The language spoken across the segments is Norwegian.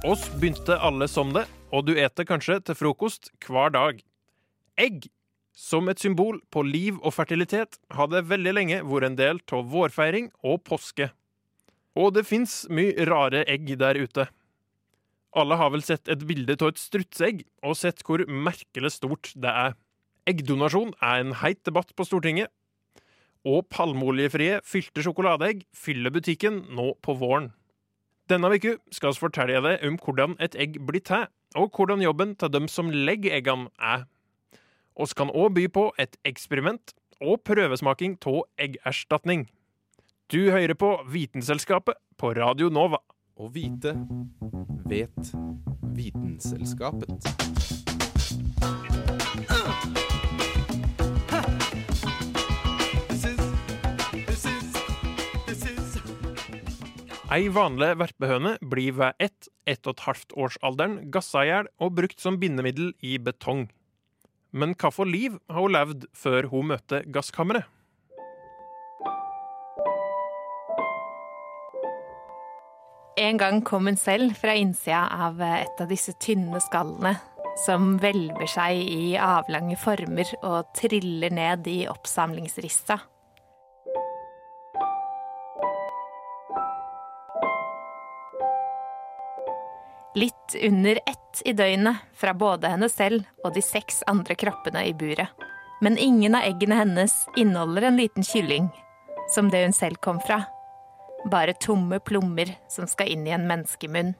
Oss begynte alle som det, og du eter kanskje til frokost hver dag. Egg, som et symbol på liv og fertilitet, hadde veldig lenge vært en del av vårfeiring og påske. Og det fins mye rare egg der ute. Alle har vel sett et bilde av et strutseegg, og sett hvor merkelig stort det er. Eggdonasjon er en heit debatt på Stortinget. Og palmeoljefrie fylte sjokoladeegg fyller butikken nå på våren. Denne uka skal vi fortelle deg om hvordan et egg blir til, og hvordan jobben til dem som legger eggene er. Vi kan òg by på et eksperiment og prøvesmaking av eggerstatning. Du hører på Vitenselskapet på Radio Nova. Å vite vet Vitenselskapet. Ei vanlig verpehøne blir ved ett, ett og et halvt årsalderen gassa i hjel og brukt som bindemiddel i betong. Men hva for liv har hun levd før hun møtte gasskammeret? En gang kom hun selv fra innsida av et av disse tynne skallene som hvelver seg i avlange former og triller ned i oppsamlingsrista. Litt under ett i døgnet fra både henne selv og de seks andre kroppene i buret. Men ingen av eggene hennes inneholder en liten kylling, som det hun selv kom fra. Bare tomme plommer som skal inn i en menneskemunn.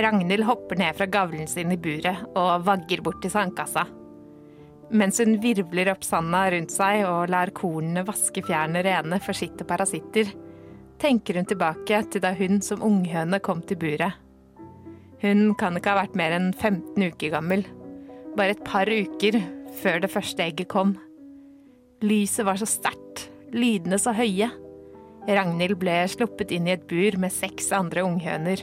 Ragnhild hopper ned fra gavlen sin i buret og vagger bort til sandkassa. Mens hun virvler opp sanda rundt seg og lar kornene vaske fjærene rene for sitt og parasitter, tenker hun tilbake til da hun som unghøne kom til buret. Hun kan ikke ha vært mer enn 15 uker gammel. Bare et par uker før det første egget kom. Lyset var så sterkt, lydene så høye. Ragnhild ble sluppet inn i et bur med seks andre unghøner.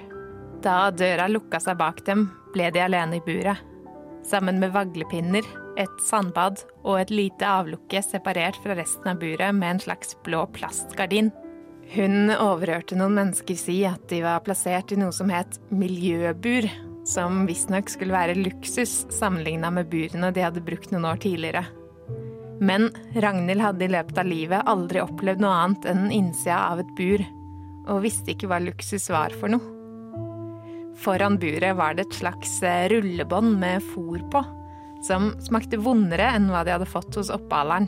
Da døra lukka seg bak dem, ble de alene i buret. Sammen med vaglepinner, et sandbad og et lite avlukke separert fra resten av buret med en slags blå plastgardin. Hun overhørte noen mennesker si at de var plassert i noe som het miljøbur, som visstnok skulle være luksus sammenligna med burene de hadde brukt noen år tidligere. Men Ragnhild hadde i løpet av livet aldri opplevd noe annet enn innsida av et bur, og visste ikke hva luksus var for noe. Foran buret var det et slags rullebånd med fôr på, som smakte vondere enn hva de hadde fått hos oppaleren.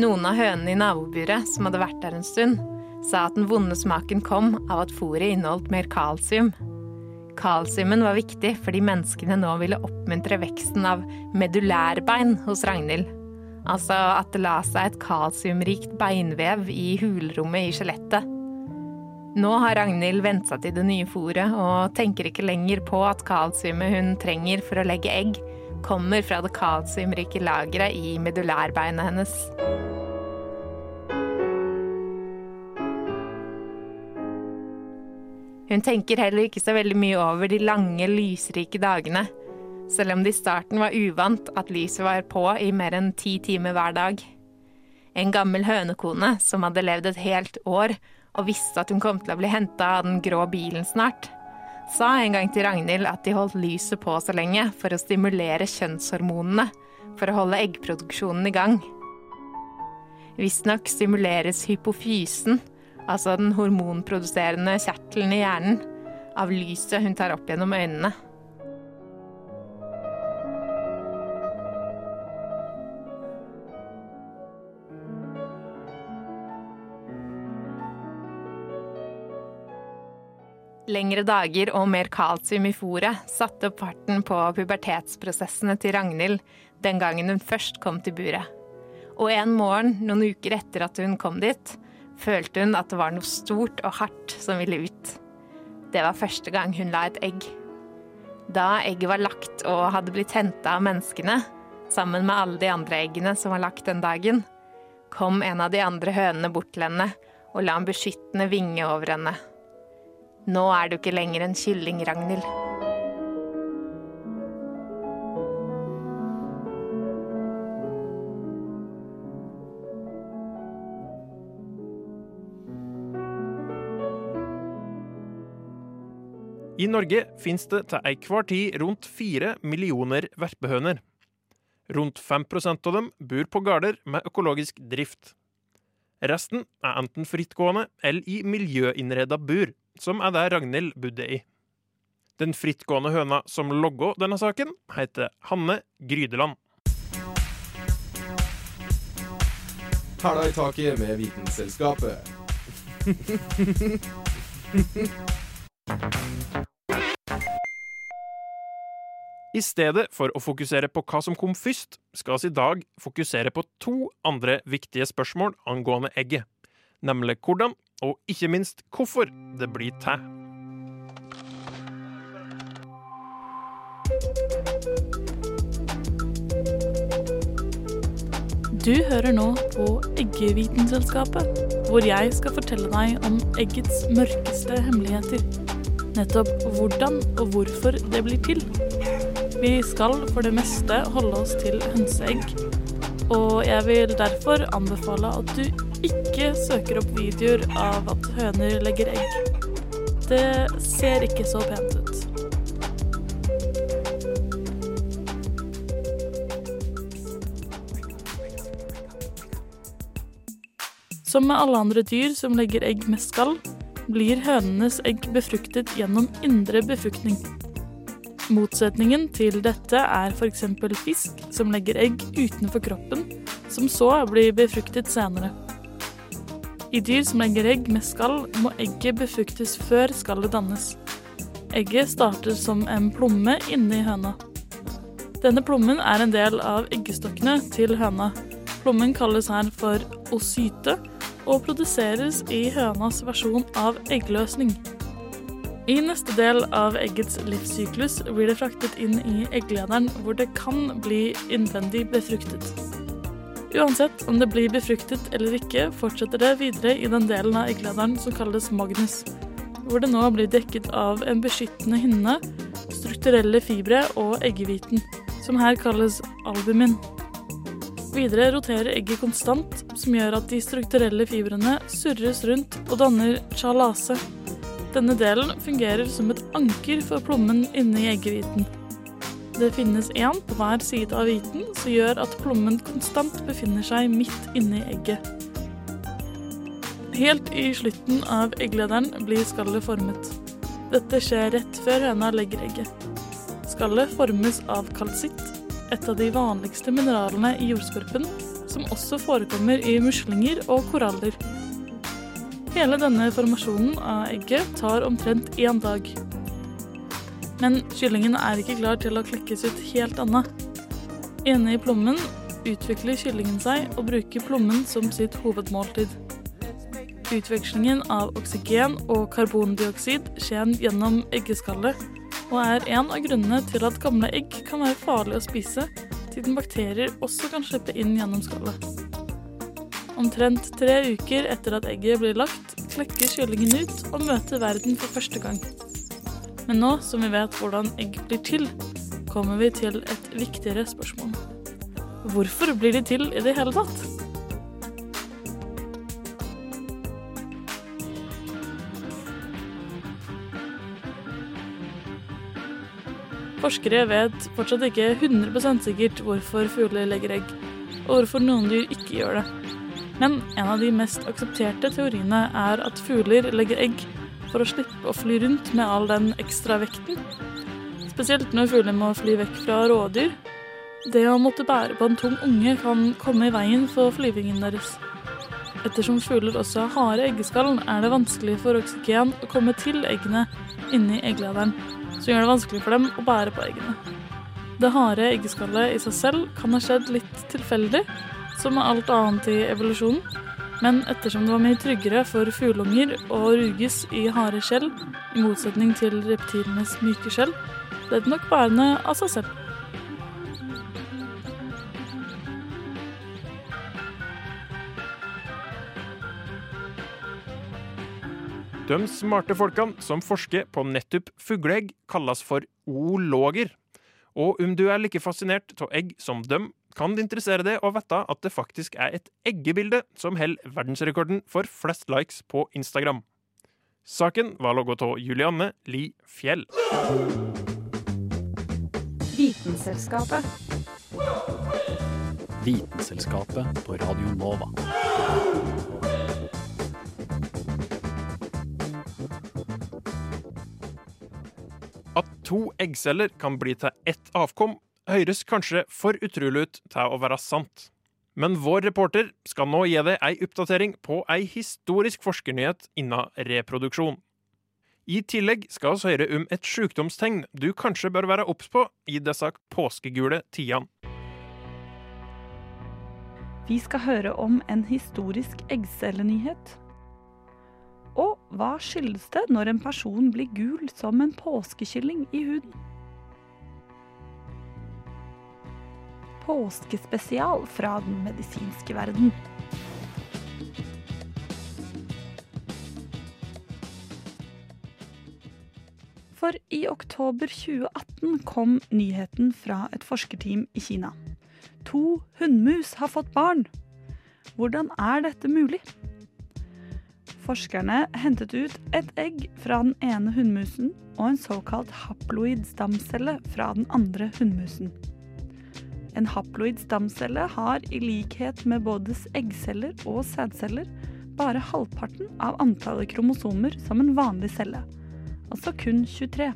Noen av hønene i naboburet, som hadde vært der en stund, sa at den vonde smaken kom av at fôret inneholdt mer kalsium. Kalsiumen var viktig fordi menneskene nå ville oppmuntre veksten av medulærbein hos Ragnhild. Altså at det la seg et kalsiumrikt beinvev i hulrommet i skjelettet. Nå har Ragnhild vent seg til det nye fôret og tenker ikke lenger på at kalsiumet hun trenger for å legge egg, kommer fra det kalsiumrike lageret i medulærbeinet hennes. Hun tenker heller ikke så veldig mye over de lange, lysrike dagene, selv om det i starten var uvant at lyset var på i mer enn ti timer hver dag. En gammel hønekone som hadde levd et helt år og visste at hun kom til å bli henta av den grå bilen snart, sa en gang til Ragnhild at de holdt lyset på så lenge for å stimulere kjønnshormonene, for å holde eggproduksjonen i gang. Visstnok stimuleres hypofysen, altså den hormonproduserende kjertelen i hjernen, av lyset hun tar opp gjennom øynene. Lengre dager og mer kalsium i fôret satte opp farten på pubertetsprosessene til Ragnhild den gangen hun først kom til buret. Og en morgen, noen uker etter at hun kom dit, følte hun at det var noe stort og hardt som ville ut. Det var første gang hun la et egg. Da egget var lagt og hadde blitt henta av menneskene, sammen med alle de andre eggene som var lagt den dagen, kom en av de andre hønene bort til henne og la en beskyttende vinge over henne. Nå er du ikke lenger en kylling, Ragnhild. I Norge finnes det til enhver tid rundt fire millioner verpehøner. Rundt 5% av dem bor på gårder med økologisk drift. Resten er enten frittgående eller i miljøinnreda bur, som er der Ragnhild bodde i. Den frittgående høna som logga denne saken, heter Hanne Grydeland. Hæla i taket med Vitenselskapet. I stedet for å fokusere på hva som kom først, skal vi i dag fokusere på to andre viktige spørsmål angående egget. Nemlig hvordan, og ikke minst hvorfor, det blir til. Du hører nå på Eggevitenselskapet, hvor jeg skal fortelle deg om eggets mørkeste hemmeligheter. Nettopp hvordan og hvorfor det blir til. Vi skal for det meste holde oss til hønseegg, og jeg vil derfor anbefale at du ikke søker opp videoer av at høner legger egg. Det ser ikke så pent ut. Som med alle andre dyr som legger egg med skall, blir hønenes egg befruktet gjennom indre befruktning. Motsetningen til dette er f.eks. fisk som legger egg utenfor kroppen, som så blir befruktet senere. I dyr som legger egg med skall, må egget befruktes før skallet dannes. Egget starter som en plomme inni høna. Denne plommen er en del av eggestokkene til høna. Plommen kalles her for osyte, og produseres i hønas versjon av eggløsning. I neste del av eggets livssyklus blir det fraktet inn i egglederen, hvor det kan bli innvendig befruktet. Uansett om det blir befruktet eller ikke, fortsetter det videre i den delen av egglederen som kalles magnus, hvor det nå blir dekket av en beskyttende hinne, strukturelle fibre og eggehviten, som her kalles albumin. Videre roterer egget konstant, som gjør at de strukturelle fibrene surres rundt og danner chalase. Denne delen fungerer som et anker for plommen inni eggehviten. Det finnes én på hver side av hviten, som gjør at plommen konstant befinner seg midt inni egget. Helt i slutten av egglederen blir skallet formet. Dette skjer rett før høna legger egget. Skallet formes av kalsitt, et av de vanligste mineralene i jordskorpen, som også forekommer i muslinger og koraller. Hele denne formasjonen av egget tar omtrent én dag. Men kyllingen er ikke klar til å klekkes ut helt ennå. Inne i plommen utvikler kyllingen seg og bruker plommen som sitt hovedmåltid. Utvekslingen av oksygen og karbondioksid skjer gjennom eggeskallet, og er en av grunnene til at gamle egg kan være farlig å spise, siden bakterier også kan slippe inn gjennom skallet. Omtrent tre uker etter at egget blir lagt, klekker kyllingen ut og møter verden for første gang. Men nå som vi vet hvordan egg blir til, kommer vi til et viktigere spørsmål. Hvorfor blir de til i det hele tatt? Forskere vet fortsatt ikke 100 sikkert hvorfor fugler legger egg, og hvorfor noen dyr ikke gjør det. Men en av de mest aksepterte teoriene er at fugler legger egg for å slippe å fly rundt med all den ekstra vekten. Spesielt når fugler må fly vekk fra rådyr. Det å måtte bære på en tung unge kan komme i veien for flyvingen deres. Ettersom fugler også har harde eggeskall, er det vanskelig for oksygen å komme til eggene inni egglederen som gjør det vanskelig for dem å bære på eggene. Det harde eggeskallet i seg selv kan ha skjedd litt tilfeldig, som med alt annet i evolusjonen. Men ettersom det var mye tryggere for fugleunger å ruges i harde skjell, i motsetning til reptilenes myke skjell, ble det nok bærende av seg selv. De smarte folkene som forsker på nettopp fugleegg, kalles for oologer. Og om du er like fascinert av egg som dem, kan det interessere deg å vite at det faktisk er et eggebilde som holder verdensrekorden for flest likes på Instagram. Saken var logga av Julianne Li Fjell. Vitenselskapet. Vitenselskapet på Radio Nova. At to eggceller kan bli til ett avkom, høres kanskje for utrolig ut til å være sant. Men vår reporter skal nå gi deg ei oppdatering på ei historisk forskernyhet innen reproduksjon. I tillegg skal vi høre om et sykdomstegn du kanskje bør være obs på i disse påskegule tidene. Vi skal høre om en historisk eggcellenyhet. Og hva skyldes det når en person blir gul som en påskekylling i huden? Påskespesial fra den medisinske verden. For i oktober 2018 kom nyheten fra et forskerteam i Kina. To hunnmus har fått barn. Hvordan er dette mulig? Forskerne hentet ut et egg fra den ene hunnmusen og en såkalt haploid stamcelle fra den andre hunnmusen. En haploid stamcelle har i likhet med både eggceller og sædceller bare halvparten av antallet kromosomer som en vanlig celle, altså kun 23.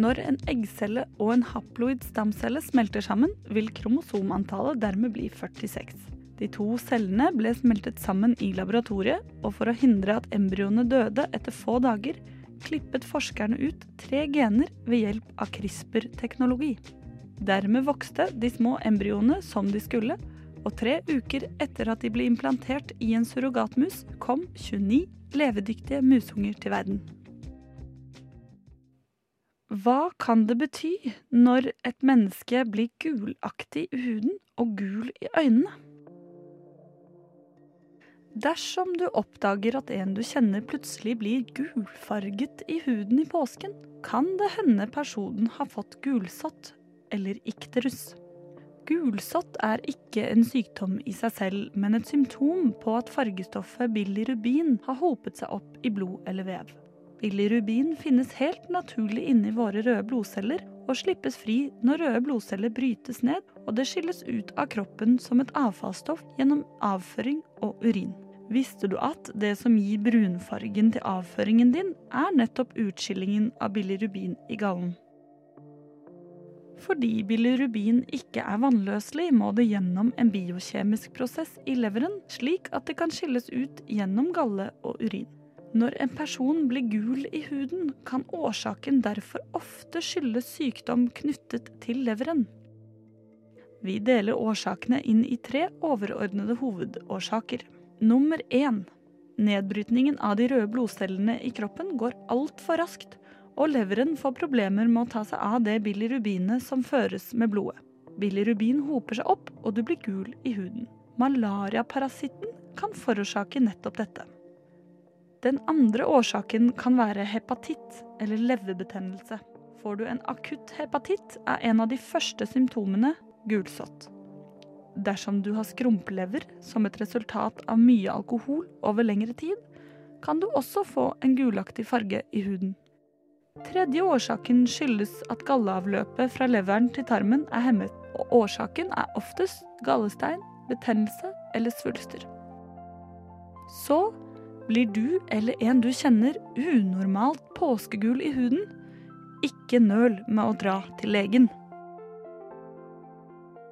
Når en eggcelle og en haploid stamcelle smelter sammen, vil kromosomantallet dermed bli 46. De to cellene ble smeltet sammen i laboratoriet, og for å hindre at embryoene døde etter få dager, klippet forskerne ut tre gener ved hjelp av CRISPR-teknologi. Dermed vokste de små embryoene som de skulle, og tre uker etter at de ble implantert i en surrogatmus, kom 29 levedyktige musunger til verden. Hva kan det bety når et menneske blir gulaktig i huden og gul i øynene? Dersom du oppdager at en du kjenner plutselig blir gulfarget i huden i påsken, kan det hende personen har fått gulsott eller ikterus. Gulsott er ikke en sykdom i seg selv, men et symptom på at fargestoffet bilirubin har hopet seg opp i blod eller vev. Bilirubin finnes helt naturlig inni våre røde blodceller og slippes fri når røde blodceller brytes ned og det skilles ut av kroppen som et avfallsstoff gjennom avføring og urin. Visste du at det som gir brunfargen til avføringen din, er nettopp utskillingen av bilirubin i gallen? Fordi bilirubin ikke er vannløselig, må det gjennom en biokjemisk prosess i leveren, slik at det kan skilles ut gjennom galle og urin. Når en person blir gul i huden, kan årsaken derfor ofte skyldes sykdom knyttet til leveren. Vi deler årsakene inn i tre overordnede hovedårsaker. Nummer én. Nedbrytningen av de røde blodcellene i kroppen går altfor raskt, og leveren får problemer med å ta seg av det bilirubinet som føres med blodet. Bilirubin hoper seg opp, og du blir gul i huden. Malariaparasitten kan forårsake nettopp dette. Den andre årsaken kan være hepatitt eller leverbetennelse. Får du en akutt hepatitt, er en av de første symptomene gulsott. Dersom du har skrumplever som et resultat av mye alkohol over lengre tid, kan du også få en gulaktig farge i huden. Tredje årsaken skyldes at galleavløpet fra leveren til tarmen er hemmet, og årsaken er oftest gallestein, betennelse eller svulster. Så blir du eller en du kjenner unormalt påskegul i huden, ikke nøl med å dra til legen.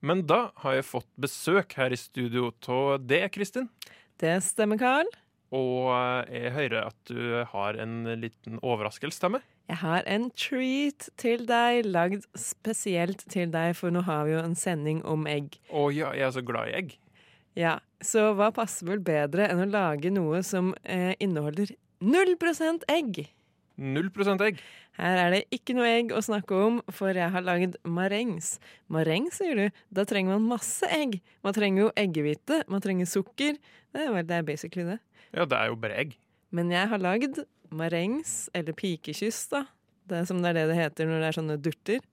Men da har jeg fått besøk her i studio av det, Kristin. Det stemmer, Karl. Og eh, jeg hører at du har en liten overraskelse til meg. Jeg har en treat til deg, lagd spesielt til deg, for nå har vi jo en sending om egg. Å ja, jeg er så glad i egg. Ja, Så hva passer vel bedre enn å lage noe som eh, inneholder 0 egg? Null prosent egg. Her er det ikke noe egg å snakke om, for jeg har lagd marengs. Marengs, sier du? Da trenger man masse egg. Man trenger jo eggehvite, man trenger sukker. Det er, det er basically det. Ja, det er jo bare egg. Men jeg har lagd marengs, eller pikekyss, da. Det er som det er det det heter når det er sånne durter.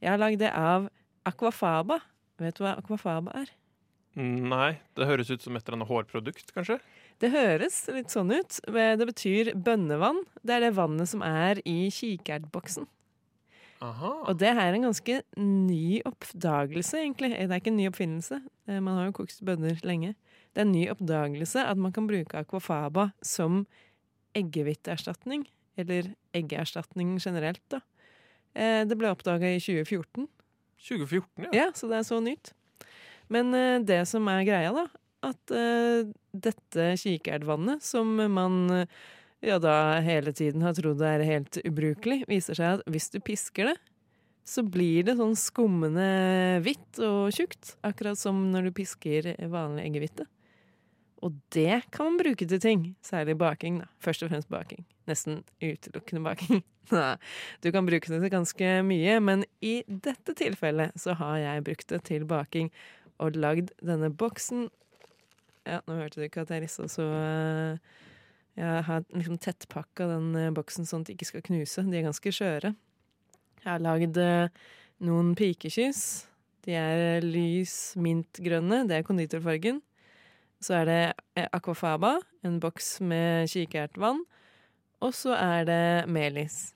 Jeg har lagd det av aquafaba. Vet du hva aquafaba er? Nei, det høres ut som et eller annet hårprodukt, kanskje? Det høres litt sånn ut. Det betyr bønnevann. Det er det vannet som er i kikertboksen. Aha. Og det her er en ganske ny oppdagelse, egentlig. Det er ikke en ny oppfinnelse. Eh, Man har jo kokt bønner lenge. Det er en ny oppdagelse at man kan bruke aquafaba som eggehviteerstatning. Eller eggeerstatning generelt, da. Eh, Det ble oppdaga i 2014. 2014, ja. Ja, så det er så nytt. Men eh, det som er greia, da, at uh, dette kikertvannet, som man eh, ja da hele tiden har trodd er helt ubrukelig, viser seg at hvis du pisker det, så blir det sånn skummende hvitt og tjukt. Akkurat som når du pisker vanlig eggehvite. Og det kan man bruke til ting. Særlig baking, da. Først og fremst baking. Nesten utelukkende baking. Du kan bruke det til ganske mye, men i dette tilfellet så har jeg brukt det til baking og lagd denne boksen. Ja, nå hørte du ikke at jeg rista så eh, Jeg har liksom tettpakka den eh, boksen sånn at de ikke skal knuse. De er ganske skjøre. Jeg har lagd eh, noen pikekyss. De er lys mintgrønne. Det er konditorfargen. Så er det aquafaba, en boks med kikertvann. Og så er det melis.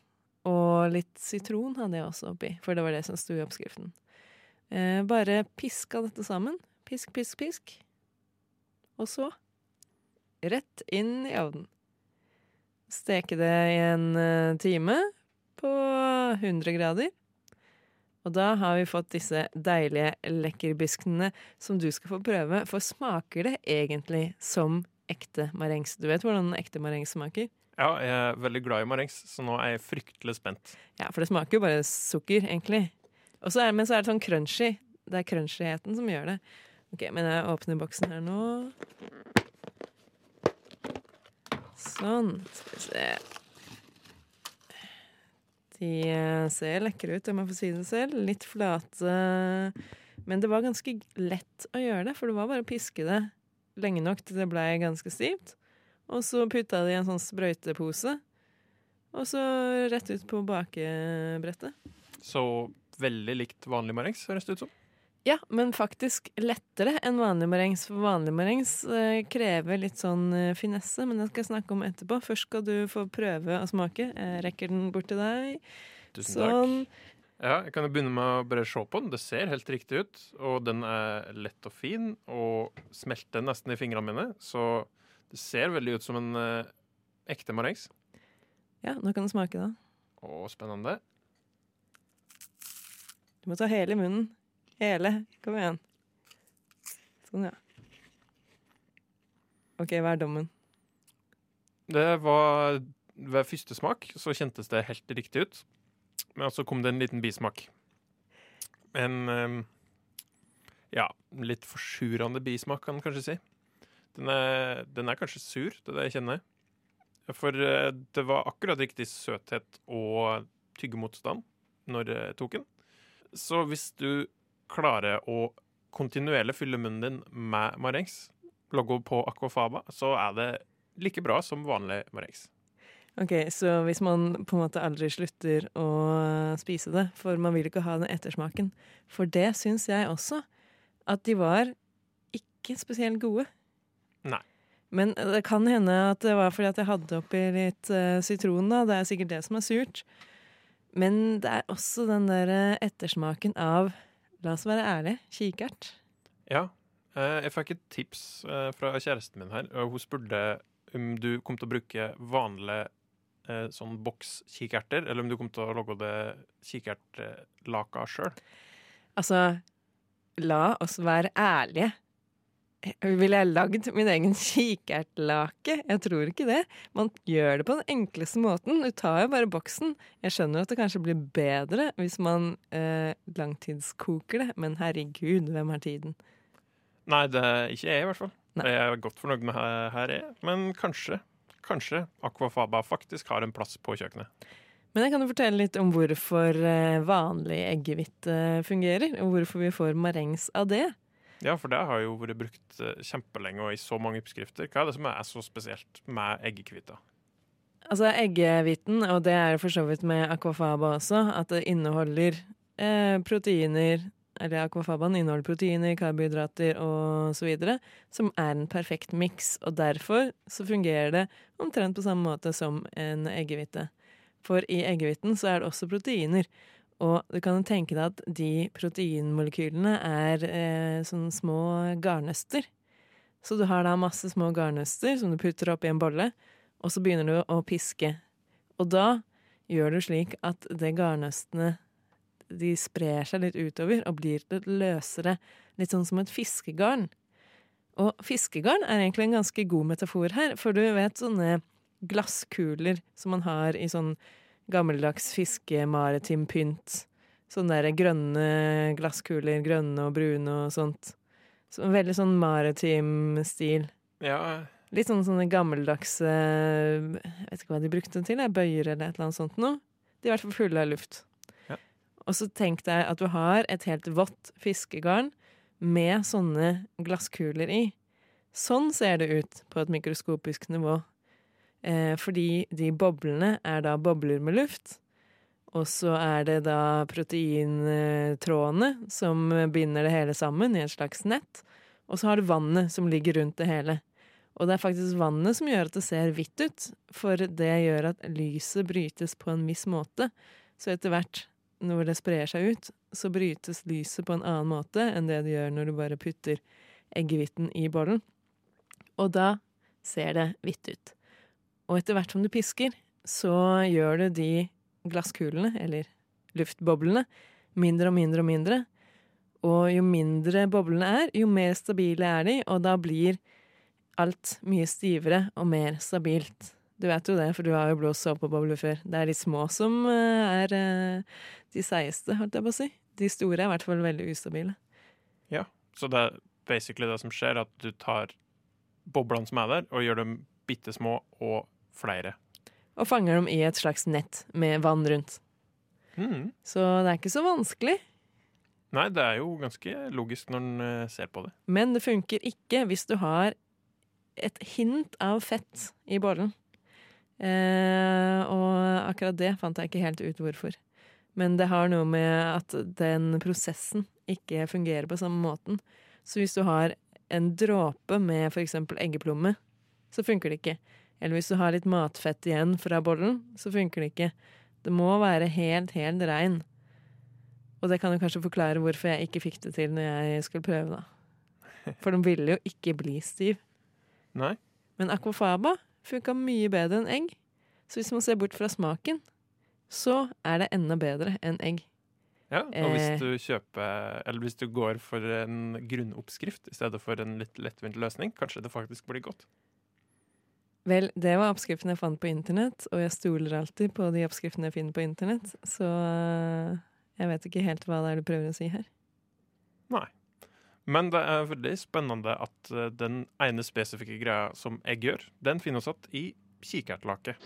Og litt sitron hadde jeg også oppi, for det var det som sto i oppskriften. Bare piska dette sammen. Pisk, pisk, pisk. Og så rett inn i ovnen. Steke det i en eh, time på 100 grader. Og da har vi fått disse deilige lekkerbiskene som du skal få prøve. For smaker det egentlig som ekte marengs? Du vet hvordan ekte marengs smaker? Ja, jeg er veldig glad i marengs, så nå er jeg fryktelig spent. Ja, for det smaker jo bare sukker, egentlig. Og så er, men så er det sånn crunchy. Det er crunchyheten som gjør det. Ok, Men jeg åpner boksen her nå. Sånn. Skal vi se. De eh, ser lekre ut, om jeg får si det selv. Litt flate. Men det var ganske lett å gjøre det, for det var bare å piske det lenge nok til det blei ganske stivt. Og så putta de i en sånn sprøytepose. Og så rett ut på bakebrettet. Så veldig likt vanlig marengs, høres det ut som. Ja, men faktisk lettere enn vanlig marengs. For vanlig marengs eh, krever litt sånn eh, finesse, men det skal jeg snakke om etterpå. Først skal du få prøve å smake. Jeg rekker den bort til deg. Tusen Sånn. takk. Ja, jeg kan jo begynne med å bare se på den. Det ser helt riktig ut, og den er lett og fin, og smelter nesten i fingrene mine, så det ser veldig ut som en eh, ekte marengs. Ja, nå kan du smake, da. Å, spennende. Du må ta hele munnen. Hele. Kom igjen. Sånn, ja. OK, hva er dommen? Det var Ved første smak så kjentes det helt riktig ut. Men så kom det en liten bismak. En eh, ja, litt forsurende bismak, kan man kanskje si. Den er, den er kanskje sur, det er det jeg kjenner. For eh, det var akkurat riktig søthet og tyggemotstand når jeg tok den. Så hvis du klarer å kontinuerlig fylle munnen din med marengs, logo på aquafaba, så er det like bra som vanlig marengs. Ok, Så hvis man på en måte aldri slutter å spise det, for man vil ikke ha den ettersmaken For det syns jeg også, at de var ikke spesielt gode. Nei. Men det kan hende at det var fordi at jeg hadde oppi litt uh, sitron, da. Det er sikkert det som er surt. Men det er også den der eh, ettersmaken av, la oss være ærlige, Kikkert. Ja. eh, Jeg fikk et tips eh, fra kjæresten min her. Hun spurte om du kom til å bruke vanlige eh, sånn bokskikerter, eller om du kom til å lage det kikertlaka sjøl. Altså, la oss være ærlige. Ville jeg lagd min egen kikertlake? Jeg tror ikke det. Man gjør det på den enkleste måten. Du tar jo bare boksen. Jeg skjønner at det kanskje blir bedre hvis man eh, langtidskoker det, men herregud, hvem har tiden? Nei, det er ikke jeg, i hvert fall. Jeg er godt fornøyd med her, her jeg er, men kanskje, kanskje Aquafaba faktisk har en plass på kjøkkenet. Men jeg kan jo fortelle litt om hvorfor eh, vanlig eggehvite fungerer, og hvorfor vi får marengs av det. Ja, for det har jo vært brukt eh, kjempelenge og i så mange oppskrifter. Hva er det som er så spesielt med eggehvita? Altså eggehviten, og det er for så vidt med aquafaba også, at det inneholder eh, proteiner Eller aquafabaen inneholder proteiner, karbohydrater og så videre, som er en perfekt miks. Og derfor så fungerer det omtrent på samme måte som en eggehvite. For i eggehviten så er det også proteiner. Og du kan tenke deg at de proteinmolekylene er eh, sånne små garnnøster. Så du har da masse små garnnøster som du putter oppi en bolle, og så begynner du å piske. Og da gjør du slik at det garnnøstene de sprer seg litt utover og blir litt løsere. Litt sånn som et fiskegarn. Og fiskegarn er egentlig en ganske god metafor her, for du vet sånne glasskuler som man har i sånn gammeldags fiskemaritim pynt. Sånne der grønne glasskuler, grønne og brune og sånt. Så veldig sånn maritim stil. Ja, Litt sånn sånne gammeldagse Jeg vet ikke hva de brukte den til, jeg, bøyer eller et eller annet sånt noe. De er i hvert fall fulle av luft. Ja. Og så tenk deg at du har et helt vått fiskegarn med sånne glasskuler i. Sånn ser det ut på et mikroskopisk nivå. Eh, fordi de boblene er da bobler med luft. Og så er det da proteintrådene som binder det hele sammen i et slags nett. Og så har du vannet som ligger rundt det hele. Og det er faktisk vannet som gjør at det ser hvitt ut, for det gjør at lyset brytes på en viss måte. Så etter hvert, når det sprer seg ut, så brytes lyset på en annen måte enn det det gjør når du bare putter eggehviten i bollen. Og da ser det hvitt ut. Og etter hvert som du pisker, så gjør du de glasskulene, eller luftboblene, mindre og mindre og mindre. Og jo mindre boblene er, jo mer stabile er de, og da blir alt mye stivere og mer stabilt. Du vet jo det, for du har jo blåst såpebobler før. Det er de små som eh, er eh, de seigeste, holdt jeg på å si. De store er i hvert fall veldig ustabile. Ja, så det er basically det som skjer, at du tar boblene som er der, og gjør dem bitte små og flere. Og fanger dem i et slags nett med vann rundt. Mm. Så det er ikke så vanskelig. Nei, det er jo ganske logisk når en eh, ser på det. Men det funker ikke hvis du har et hint av fett i bollen. Eh, og akkurat det fant jeg ikke helt ut hvorfor. Men det har noe med at den prosessen ikke fungerer på samme måten. Så hvis du har en dråpe med f.eks. eggeplomme, så funker det ikke. Eller hvis du har litt matfett igjen fra bollen, så funker det ikke. Det må være helt, helt rein. Og det kan jo kanskje forklare hvorfor jeg ikke fikk det til når jeg skulle prøve, da. For den ville jo ikke bli stiv. Nei. Men aquafaba funka mye bedre enn egg. Så hvis man ser bort fra smaken, så er det enda bedre enn egg. Ja, og hvis Eh. du kjøper Eller hvis du går for en grunnoppskrift i stedet for en litt lettvint løsning, kanskje det faktisk blir godt. Vel, det var oppskriften jeg fant på internett, og jeg stoler alltid på de oppskriftene jeg finner på internett, så øh, jeg vet ikke helt hva det er du prøver å si her. Nei. Men det er veldig spennende at eh, den ene spesifikke greia som egg gjør, den finner vi igjen i kikertlake.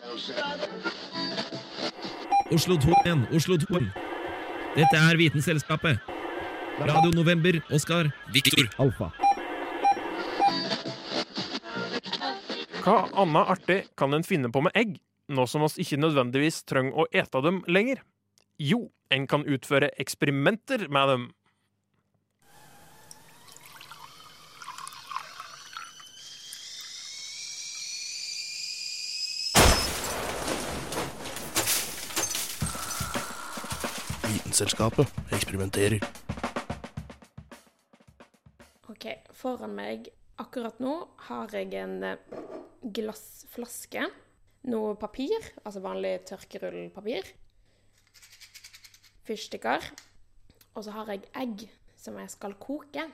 Oslo 2 igjen, Oslo 2. Dette er Vitenselskapet. Radio November, Oskar, Viktor, Alfa. Hva annet artig kan en finne på med egg, nå som oss ikke nødvendigvis trenger å ete dem lenger? Jo, en kan utføre eksperimenter med dem. Vitenselskapet eksperimenterer. OK, foran meg akkurat nå har jeg en eh, glassflaske. Noe papir, altså vanlig tørkerullpapir. Fyrstikker. Og så har jeg egg som jeg skal koke.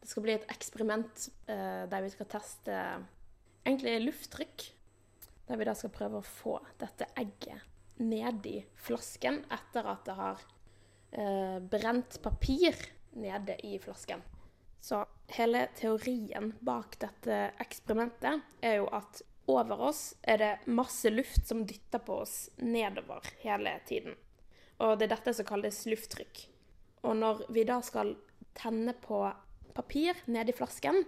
Det skal bli et eksperiment eh, der vi skal teste egentlig lufttrykk. Der vi da skal prøve å få dette egget nedi flasken etter at det har eh, brent papir nede i flasken. Så hele teorien bak dette eksperimentet er jo at over oss er det masse luft som dytter på oss nedover hele tiden. Og det er dette som kalles lufttrykk. Og når vi da skal tenne på papir nedi flasken,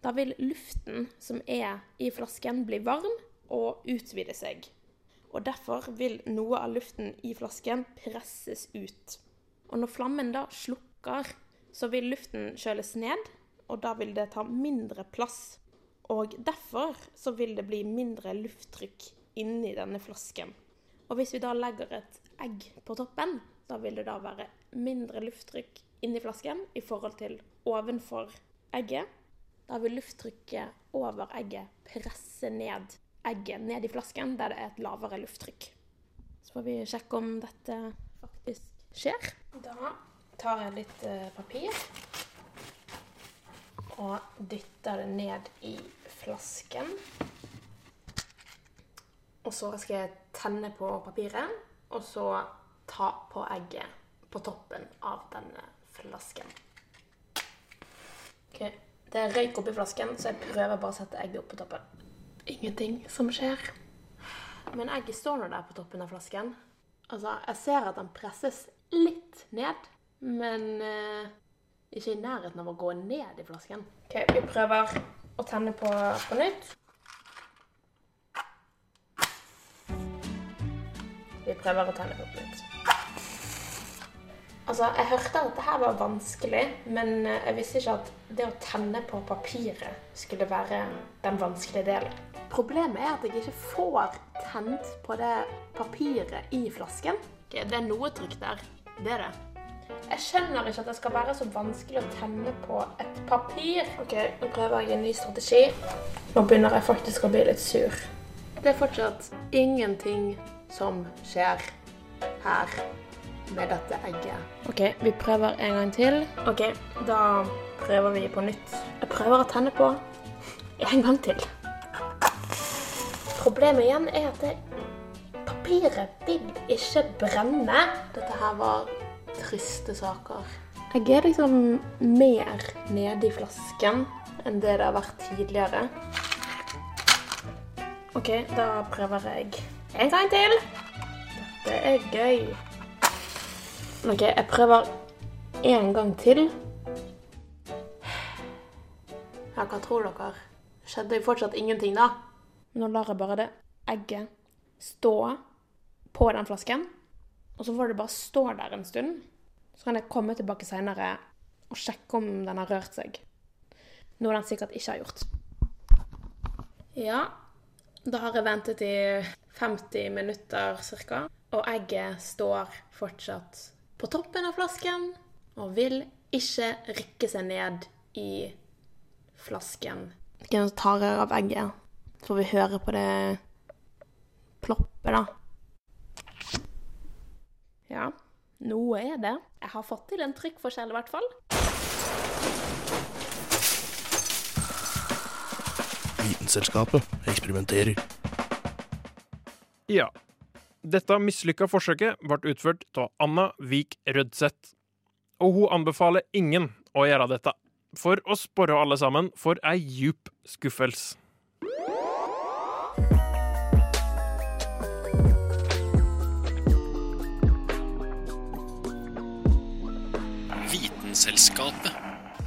da vil luften som er i flasken, bli varm og utvide seg. Og derfor vil noe av luften i flasken presses ut. Og når flammen da slukker, så vil luften kjøles ned, og da vil det ta mindre plass. Og derfor så vil det bli mindre lufttrykk inni denne flasken. Og hvis vi da legger et egg på toppen, da vil det da være mindre lufttrykk inni flasken i forhold til ovenfor egget. Da vil lufttrykket over egget presse ned egget ned i flasken, der det er et lavere lufttrykk. Så får vi sjekke om dette faktisk skjer. Da tar jeg litt eh, papir og dytter det ned i flasken. Og så skal jeg tenne på papiret, og så ta på egget på toppen av denne flasken. Ok, Det er røyk oppi flasken, så jeg prøver bare å sette egget opp på toppen. Ingenting som skjer. Men egget står nå der på toppen av flasken. Altså, jeg ser at den presses litt ned, men eh, ikke i nærheten av å gå ned i flasken. Ok, Vi prøver å tenne på på nytt. Vi prøver å tenne på på nytt. Altså, Jeg hørte at dette her var vanskelig, men eh, jeg visste ikke at det å tenne på papiret skulle være den vanskelige delen. Problemet er at jeg ikke får tent på det papiret i flasken. Ok, det er noe trykk der. Det er det. Jeg skjønner ikke at det skal være så vanskelig å tenne på et papir. Ok, Nå prøver jeg en ny strategi. Nå begynner jeg faktisk å bli litt sur. Det er fortsatt ingenting som skjer her med dette egget. Ok, vi prøver en gang til. Ok, da prøver vi på nytt. Jeg prøver å tenne på en gang til. Problemet igjen er at det, papiret vil ikke brenne. Dette her var triste saker. Jeg er liksom mer nede i flasken enn det det har vært tidligere. OK, da prøver jeg en gang til. Dette er gøy. OK, jeg prøver en gang til. Ja, hva tror dere? Skjedde jo fortsatt ingenting, da. Nå lar jeg bare det egget stå på den flasken. Og så får det bare stå der en stund. Så kan jeg komme tilbake seinere og sjekke om den har rørt seg. Noe den sikkert ikke har gjort. Ja, da har jeg ventet i 50 minutter ca. Og egget står fortsatt på toppen av flasken og vil ikke rykke seg ned i flasken. Hvem tar av egget? For får vi høre på det ploppe, da. Ja, noe er det. Jeg har fått til en trykkforskjell, i hvert fall. Vitenselskapet eksperimenterer. Ja. Dette mislykka forsøket ble utført av Anna Vik Rødseth. Og hun anbefaler ingen å gjøre dette, for å spørre alle sammen for ei djup skuffelse. Vitenselskapet.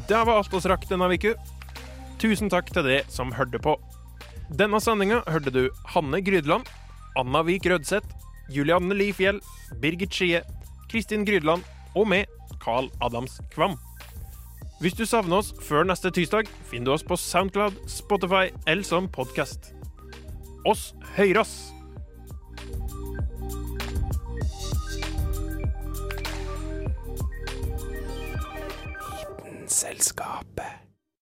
Det var alt oss rakk denne uka. Tusen takk til deg som hørte på. Denne sendinga hørte du Hanne Grydland, Anna Vik Rødseth, Julianne Lifjell, Birgit Skie, Kristin Grydland og meg, Carl Adams Kvam. Hvis du savner oss før neste tirsdag, finner du oss på Soundcloud, Spotify eller som podkast. Oss høyras! Vitenselskapet.